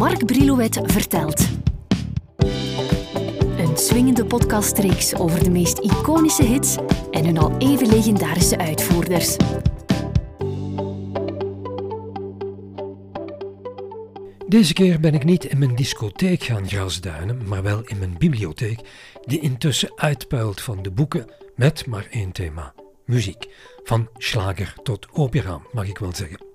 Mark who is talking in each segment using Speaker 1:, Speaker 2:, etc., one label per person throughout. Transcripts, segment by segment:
Speaker 1: Mark Brilouet vertelt. Een swingende podcastreeks over de meest iconische hits en hun al even legendarische uitvoerders.
Speaker 2: Deze keer ben ik niet in mijn discotheek gaan grasduinen, maar wel in mijn bibliotheek, die intussen uitpuilt van de boeken met maar één thema: muziek. Van slager tot opera, mag ik wel zeggen.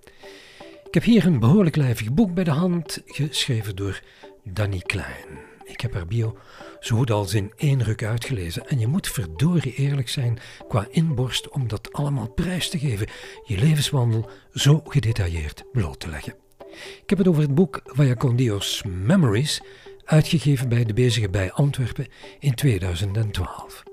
Speaker 2: Ik heb hier een behoorlijk lijvig boek bij de hand, geschreven door Danny Klein. Ik heb haar bio zo goed als in één ruk uitgelezen en je moet verdorie eerlijk zijn qua inborst om dat allemaal prijs te geven, je levenswandel zo gedetailleerd bloot te leggen. Ik heb het over het boek Vallacondios Memories, uitgegeven bij de Bezige Bij Antwerpen in 2012.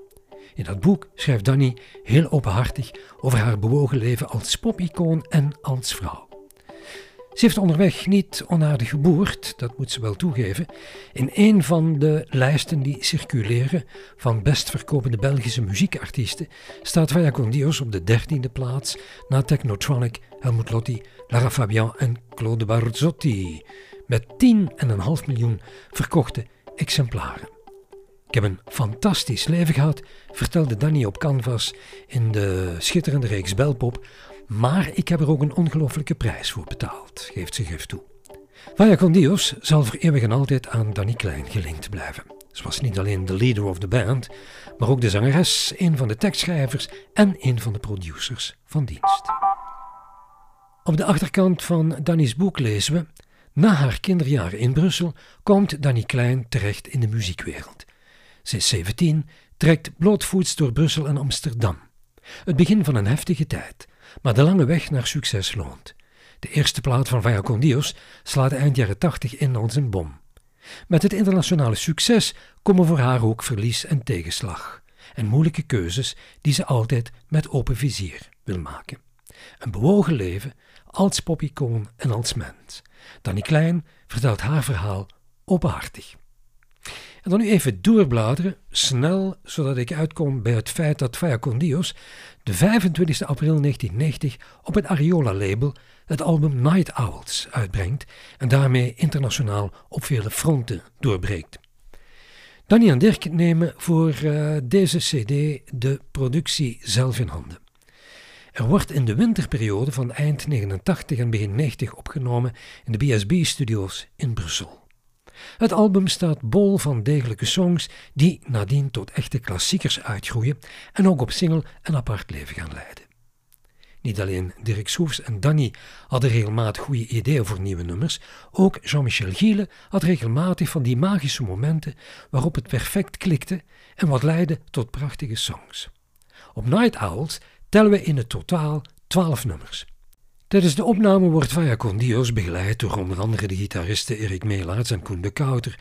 Speaker 2: In dat boek schrijft Danny heel openhartig over haar bewogen leven als popicoon en als vrouw. Ze heeft onderweg niet onaardig geboerd, dat moet ze wel toegeven. In een van de lijsten die circuleren van best verkopende Belgische muziekartiesten staat Vaya Condios op de dertiende plaats na Technotronic, Helmut Lotti, Lara Fabian en Claude Barzotti. Met 10,5 miljoen verkochte exemplaren. Ik heb een fantastisch leven gehad, vertelde Danny op Canvas in de schitterende reeks Belpop, maar ik heb er ook een ongelooflijke prijs voor betaald, geeft ze gif toe. Vaya con Dios zal voor eeuwig en altijd aan Danny Klein gelinkt blijven. Ze was niet alleen de leader of the band, maar ook de zangeres, een van de tekstschrijvers en een van de producers van dienst. Op de achterkant van Danny's boek lezen we: Na haar kinderjaren in Brussel komt Danny Klein terecht in de muziekwereld. Ze is 17, trekt blootvoets door Brussel en Amsterdam. Het begin van een heftige tijd, maar de lange weg naar succes loont. De eerste plaat van Vaya con slaat eind jaren 80 in als een bom. Met het internationale succes komen voor haar ook verlies en tegenslag. En moeilijke keuzes die ze altijd met open vizier wil maken. Een bewogen leven als popicoon en als mens. Danny Klein vertelt haar verhaal openhartig. En dan nu even doorbladeren, snel, zodat ik uitkom bij het feit dat Vaya con Dios de 25 april 1990 op het Ariola-label het album Night Owls uitbrengt en daarmee internationaal op vele fronten doorbreekt. Danny en Dirk nemen voor uh, deze CD de productie zelf in handen. Er wordt in de winterperiode van eind 89 en begin 90 opgenomen in de BSB-studio's in Brussel. Het album staat bol van degelijke songs die nadien tot echte klassiekers uitgroeien en ook op single een apart leven gaan leiden. Niet alleen Dirk Soefs en Danny hadden regelmatig goede ideeën voor nieuwe nummers, ook Jean-Michel Giele had regelmatig van die magische momenten waarop het perfect klikte en wat leidde tot prachtige songs. Op Night Owls tellen we in het totaal 12 nummers. Tijdens de opname wordt Vaya con Dios begeleid door onder andere de gitaristen Erik Meelaerts en Koen de Kouter,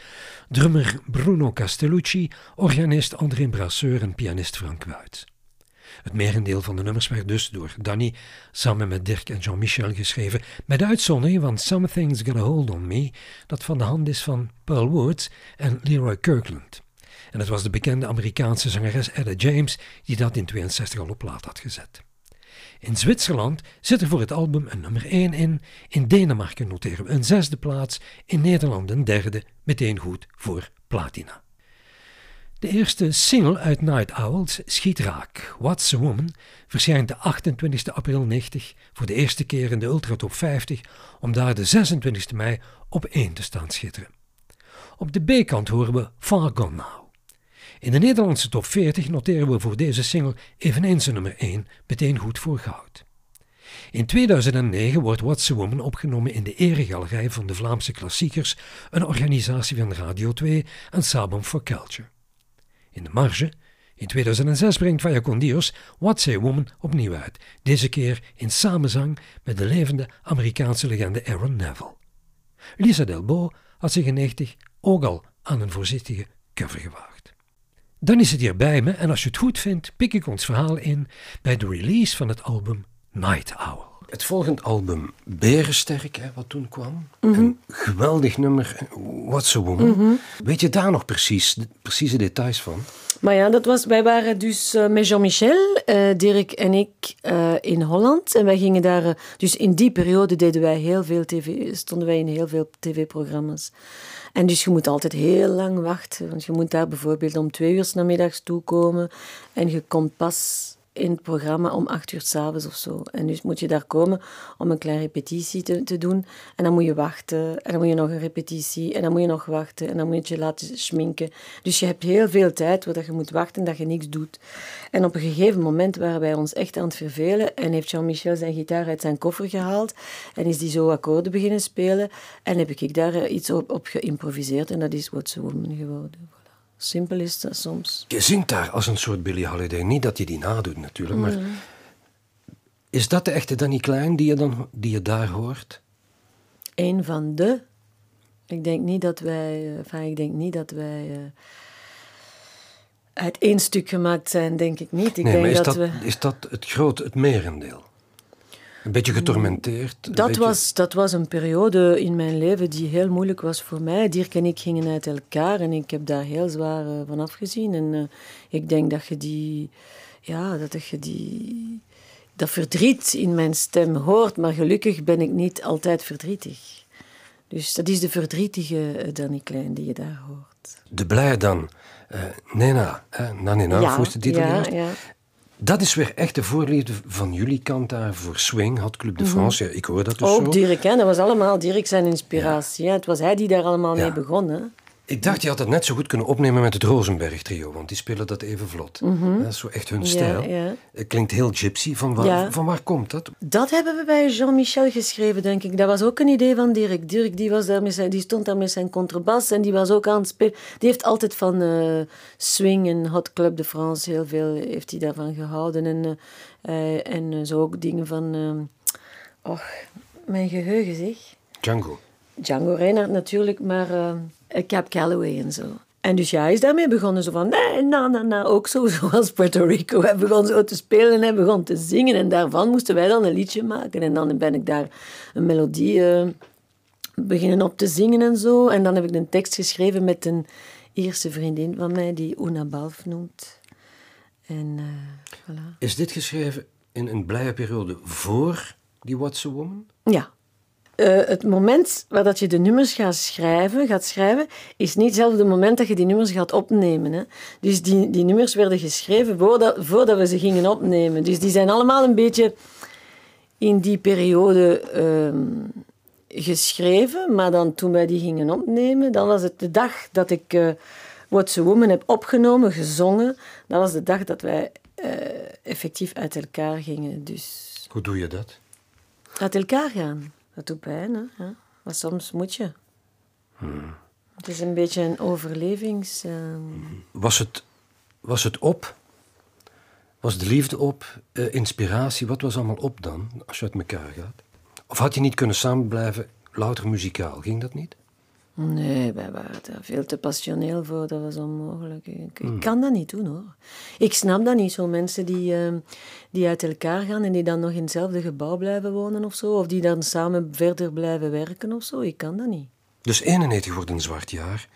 Speaker 2: drummer Bruno Castellucci, organist André Brasseur en pianist Frank Wuit. Het merendeel van de nummers werd dus door Danny samen met Dirk en Jean-Michel geschreven, met de uitzondering van Something's Got a Hold on Me, dat van de hand is van Pearl Woods en Leroy Kirkland. En het was de bekende Amerikaanse zangeres Etta James die dat in 62 al op plaat had gezet. In Zwitserland zit er voor het album een nummer 1 in, in Denemarken noteren we een zesde plaats, in Nederland een derde, meteen goed voor platina. De eerste single uit Night Owls schiet raak. What's a Woman verschijnt de 28 april 90 voor de eerste keer in de Ultra Top 50 om daar de 26 mei op 1 te staan schitteren. Op de B-kant horen we Far Gone Now. In de Nederlandse top 40 noteren we voor deze single eveneens een nummer 1, meteen goed voor goud. In 2009 wordt What's a Woman opgenomen in de eregalerij van de Vlaamse klassiekers, een organisatie van Radio 2 en Sabum for Culture. In de marge, in 2006 brengt Vaya Condios What's a Woman opnieuw uit, deze keer in samenzang met de levende Amerikaanse legende Aaron Neville. Lisa Delbo had zich in 90 ook al aan een voorzichtige cover gewaagd. Dan is het hier bij me en als je het goed vindt, pik ik ons verhaal in bij de release van het album Night Owl. Het volgende album, Berensterk, hè, wat toen kwam. Een geweldig nummer, What's a Woman. Weet je daar nog precies, de precieze details van?
Speaker 3: Maar ja, dat was, wij waren dus eh, met Jean-Michel, eh, Dirk en ik eh, in Holland. En wij gingen daar... eh, dus in die periode deden wij heel veel tv, stonden wij in heel veel tv-programma's. En dus je moet altijd heel lang wachten. Want je moet daar bijvoorbeeld om twee uur 's namiddags toekomen. En je komt pas in het programma om acht uur s'avonds of zo. En dus moet je daar komen om een kleine repetitie te, doen. En dan moet je wachten. En dan moet je nog een repetitie. En dan moet je nog wachten. En dan moet je je laten schminken. Dus je hebt heel veel tijd waar je moet wachten dat je niks doet. En op een gegeven moment waren wij ons echt aan het vervelen. En heeft Jean-Michel zijn gitaar uit zijn koffer gehaald. En is die zo akkoorden beginnen spelen. En heb ik daar eh, iets op, op geïmproviseerd. En dat is What's a Woman geworden. Simpel is dat soms.
Speaker 2: Je zingt daar als een soort Billie Holiday. Niet dat je die nadoet natuurlijk, maar... Is dat de echte Danny Klein die je, dan, die je daar hoort?
Speaker 3: een van de. Ik denk niet dat wij, eh, enfin, ik denk niet dat wij eh, uit één stuk gemaakt zijn, denk ik niet. Ik
Speaker 2: nee,
Speaker 3: denk
Speaker 2: maar is
Speaker 3: dat,
Speaker 2: dat,
Speaker 3: we.
Speaker 2: is dat het grote, het merendeel? Een beetje getormenteerd?
Speaker 3: Dat
Speaker 2: beetje-
Speaker 3: was, dat was een periode in mijn leven die heel moeilijk was voor mij. Dirk en ik gingen uit elkaar en ik heb daar heel zwaar eh, van afgezien. En eh, ik denk dat je die, ja, dat je die, dat verdriet in mijn stem hoort, maar gelukkig ben ik niet altijd verdrietig. Dus dat is de verdrietige eh, Danny Klein die je daar hoort.
Speaker 2: De blije dan. eh Nena, hè, Nanina, ja, de titel
Speaker 3: ja, ja.
Speaker 2: Dat is weer echt de voorliefde van jullie kant daar voor swing, had Club de France. Ja, ik hoor dat dus zo.
Speaker 3: Mhm. Ook Dirk, hè? dat was allemaal Dirk zijn inspiratie. hè. Het was hij die daar allemaal
Speaker 2: Ja.
Speaker 3: mee begon. Hè?
Speaker 2: Ik dacht, je had het net zo goed kunnen opnemen met het Rosenberg trio, want die spelen dat even vlot. Dat is zo echt hun stijl.
Speaker 3: Mhm. ja.
Speaker 2: Het klinkt heel gypsy. Van waar,
Speaker 3: Ja.
Speaker 2: van waar komt dat?
Speaker 3: Dat hebben we bij Jean-Michel geschreven, denk ik. Dat was ook een idee van Dirk. Dirk die was daar met zijn, die stond daar met zijn contrabas en die was ook aan het spelen. Die heeft altijd van eh, swing en Hot Club de France heel veel heeft hij daarvan gehouden. En, eh, eh, en zo ook dingen van... eh, och, mijn geheugen zeg.
Speaker 2: Django.
Speaker 3: Django Reinhardt natuurlijk, maar eh Cap Calloway en zo. En dus ja, hij is daarmee begonnen, zo van nee, na, na, na, ook zo, zoals Puerto Rico. Hij begon zo te spelen en hij begon te zingen en daarvan moesten wij dan een liedje maken. En dan ben ik daar een melodie eh, beginnen op te zingen en zo. En dan heb ik een tekst geschreven met een Ierse vriendin van mij, die Una Balf noemt. En voilà.
Speaker 2: Is dit geschreven in een blije periode voor die What's a Woman?
Speaker 3: Ja. Eh, het moment waar dat je de nummers gaat schrijven, gaat schrijven, is niet hetzelfde moment dat je die nummers gaat opnemen. Hè. Dus die, die nummers werden geschreven voordat, voordat we ze gingen opnemen. Dus die zijn allemaal een beetje in die periode ehm, geschreven. Maar dan toen wij die gingen opnemen, dan was het de dag dat ik eh What's a Woman heb opgenomen, gezongen. Dat was de dag dat wij eh, effectief uit elkaar gingen. Dus
Speaker 2: Hoe doe je dat?
Speaker 3: uit elkaar gaan. Dat doet pijn, hè? Ja. Maar soms moet je. Het is een beetje een overlevings... ehm,
Speaker 2: Was het, was het op? Was de liefde op? Eh, inspiratie? Wat was allemaal op dan, als je uit elkaar gaat? Of had je niet kunnen samen blijven, louter muzikaal? Ging dat niet?
Speaker 3: Nee, wij waren daar veel te passioneel voor. Dat was onmogelijk. Ik, ik kan dat niet doen, hoor. Ik snap dat niet, zo mensen die, ehm, die uit elkaar gaan en die dan nog in hetzelfde gebouw blijven wonen of zo. Of die dan samen verder blijven werken of zo. Ik kan dat niet.
Speaker 2: Dus 91 wordt een zwart jaar.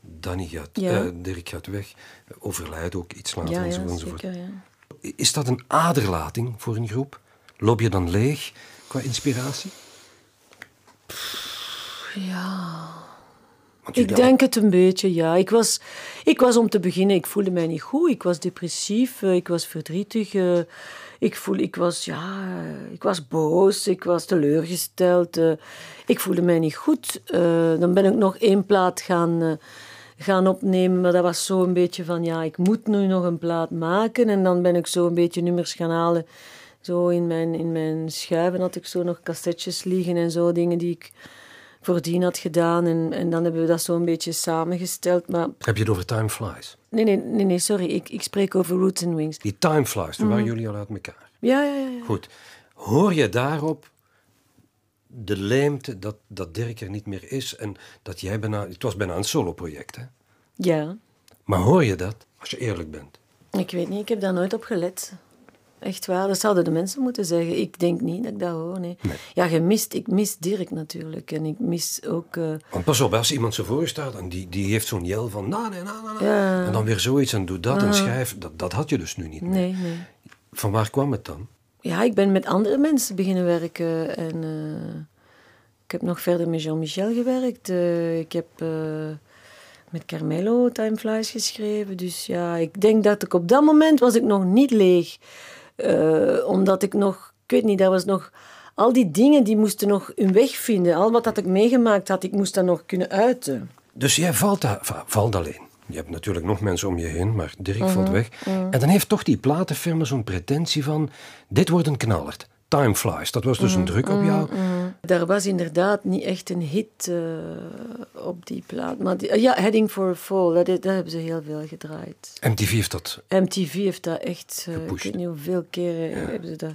Speaker 2: Danny gaat,
Speaker 3: Ja.
Speaker 2: eh, Dirk gaat weg, overlijdt ook iets later
Speaker 3: Ja, ja,
Speaker 2: enzovoort.
Speaker 3: zeker, ja.
Speaker 2: Is dat een aderlating voor een groep? Loop je dan leeg qua inspiratie?
Speaker 3: Ja... Ik denk het een beetje, ja. Ik was, ik was om te beginnen, ik voelde mij niet goed. Ik was depressief, eh, ik was verdrietig. eh, Ik, voel, ik, was, ja, eh, ik was boos, ik was teleurgesteld. Ik voelde mij niet goed. Dan ben ik nog één plaat gaan, gaan opnemen. Maar dat was zo een beetje van, ja, ik moet nu nog een plaat maken. En dan ben ik zo een beetje nummers gaan halen. Zo in mijn, in mijn schuiven had ik zo nog cassettes liggen en zo, dingen die ik voordien had gedaan. En, en dan hebben we dat zo een beetje samengesteld. Maar
Speaker 2: Heb je het over Time Flies?
Speaker 3: nee, nee, nee, nee sorry. Ik, ik spreek over Roots and Wings.
Speaker 2: Die Time Flies, toen waren jullie al uit elkaar.
Speaker 3: Ja, ja, ja. ja.
Speaker 2: Goed. Hoor je daarop de leemte dat, dat Dirk er niet meer is en dat jij bijna... Het was bijna een solo-project, hè?
Speaker 3: Ja,
Speaker 2: Maar hoor je dat, als je eerlijk bent?
Speaker 3: ik weet niet. Ik heb daar nooit op gelet. Echt waar, dat zouden de mensen moeten zeggen. Ik denk niet dat ik dat hoor, nee. Ja, gemist, ik mis Dirk natuurlijk. En ik mis ook... Uh...
Speaker 2: Want pas op, als iemand zo voor staat en die, die heeft zo'n jel van... Na, nee, na, na, na, En dan weer zoiets en doet dat en schrijf. Dat, dat had je dus nu niet meer.
Speaker 3: Nee, nee.
Speaker 2: Van waar kwam het dan?
Speaker 3: Ja, ik ben met andere mensen beginnen werken. En uh, ik heb nog verder met Jean-Michel gewerkt. Uh, ik heb met Carmelo Time Flies geschreven. Dus ja, ik denk dat ik op dat moment was ik nog niet leeg. Uh, omdat ik nog, ik weet niet, dat was nog... Al die dingen die moesten nog hun weg vinden. Al wat dat ik meegemaakt had, ik moest dat nog kunnen uiten.
Speaker 2: Dus jij valt, valt alleen. Je hebt natuurlijk nog mensen om je heen, maar Dirk valt mhm, weg. Mhm. En dan heeft toch die platenfirma zo'n pretentie van... Dit wordt een knallert. Time Flies, dat was dus een mhm, druk op jou.
Speaker 3: Daar was inderdaad niet echt een hit uh, op die plaat. Maar ja, Heading for a Fall, dat, dat, hebben ze heel veel gedraaid.
Speaker 2: MTV heeft dat...
Speaker 3: MTV heeft dat echt... Uh, ik weet niet hoeveel keren ja. hebben ze dat...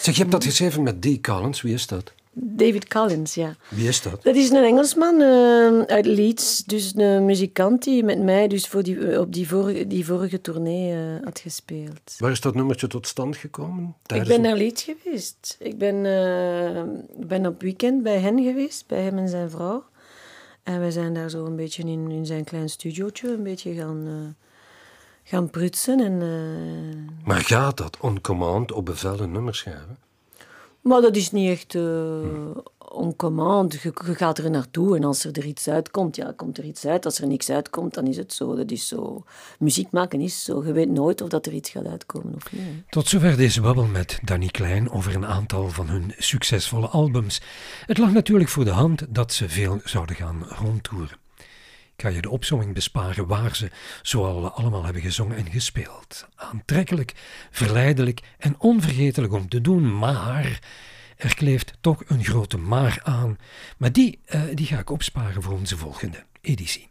Speaker 2: Zeg, je hebt dat geschreven met Dee Collins, wie is dat?
Speaker 3: David Collins, ja.
Speaker 2: Wie is dat?
Speaker 3: Dat is een Engelsman uh, uit Leeds. Dus een muzikant die met mij dus voor die, op die vorige, die vorige tournee uh, had gespeeld.
Speaker 2: Waar is dat nummertje tot stand gekomen?
Speaker 3: Ik ben naar Leeds geweest. Ik ben, uh, ben op weekend bij hen geweest, bij hem en zijn vrouw. En we zijn daar zo een beetje in, in zijn klein studiootje een beetje gaan, gaan prutsen. En,
Speaker 2: Maar gaat dat on command op bevel een nummer schrijven?
Speaker 3: Maar dat is niet echt uh, on command. Je, je, gaat er naartoe en als er, er iets uitkomt, ja, komt er iets uit. Als er niks uitkomt, dan is het zo. Dat is zo. Muziek maken is zo. Je weet nooit of dat er iets gaat uitkomen of niet.
Speaker 2: Tot zover deze babbel met Danny Klein over een aantal van hun succesvolle albums. Het lag natuurlijk voor de hand dat ze veel zouden gaan rondtoeren. Ga je de opzomming besparen waar ze zoal allemaal hebben gezongen en gespeeld. Aantrekkelijk, verleidelijk en onvergetelijk om te doen, maar er kleeft toch een grote maar aan. Maar die, uh, die ga ik opsparen voor onze volgende editie.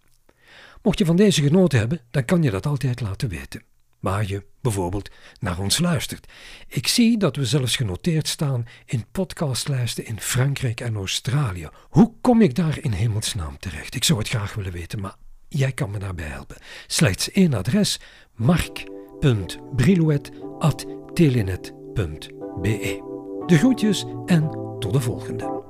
Speaker 2: Mocht je van deze genoten hebben, dan kan je dat altijd laten weten waar je bijvoorbeeld naar ons luistert. Ik zie dat we zelfs genoteerd staan in podcastlijsten in Frankrijk en Australië. Hoe kom ik daar in hemelsnaam terecht? Ik zou het graag willen weten, maar jij kan me daarbij helpen. Slechts één adres: mark.brilouet.telenet.be. De groetjes en tot de volgende.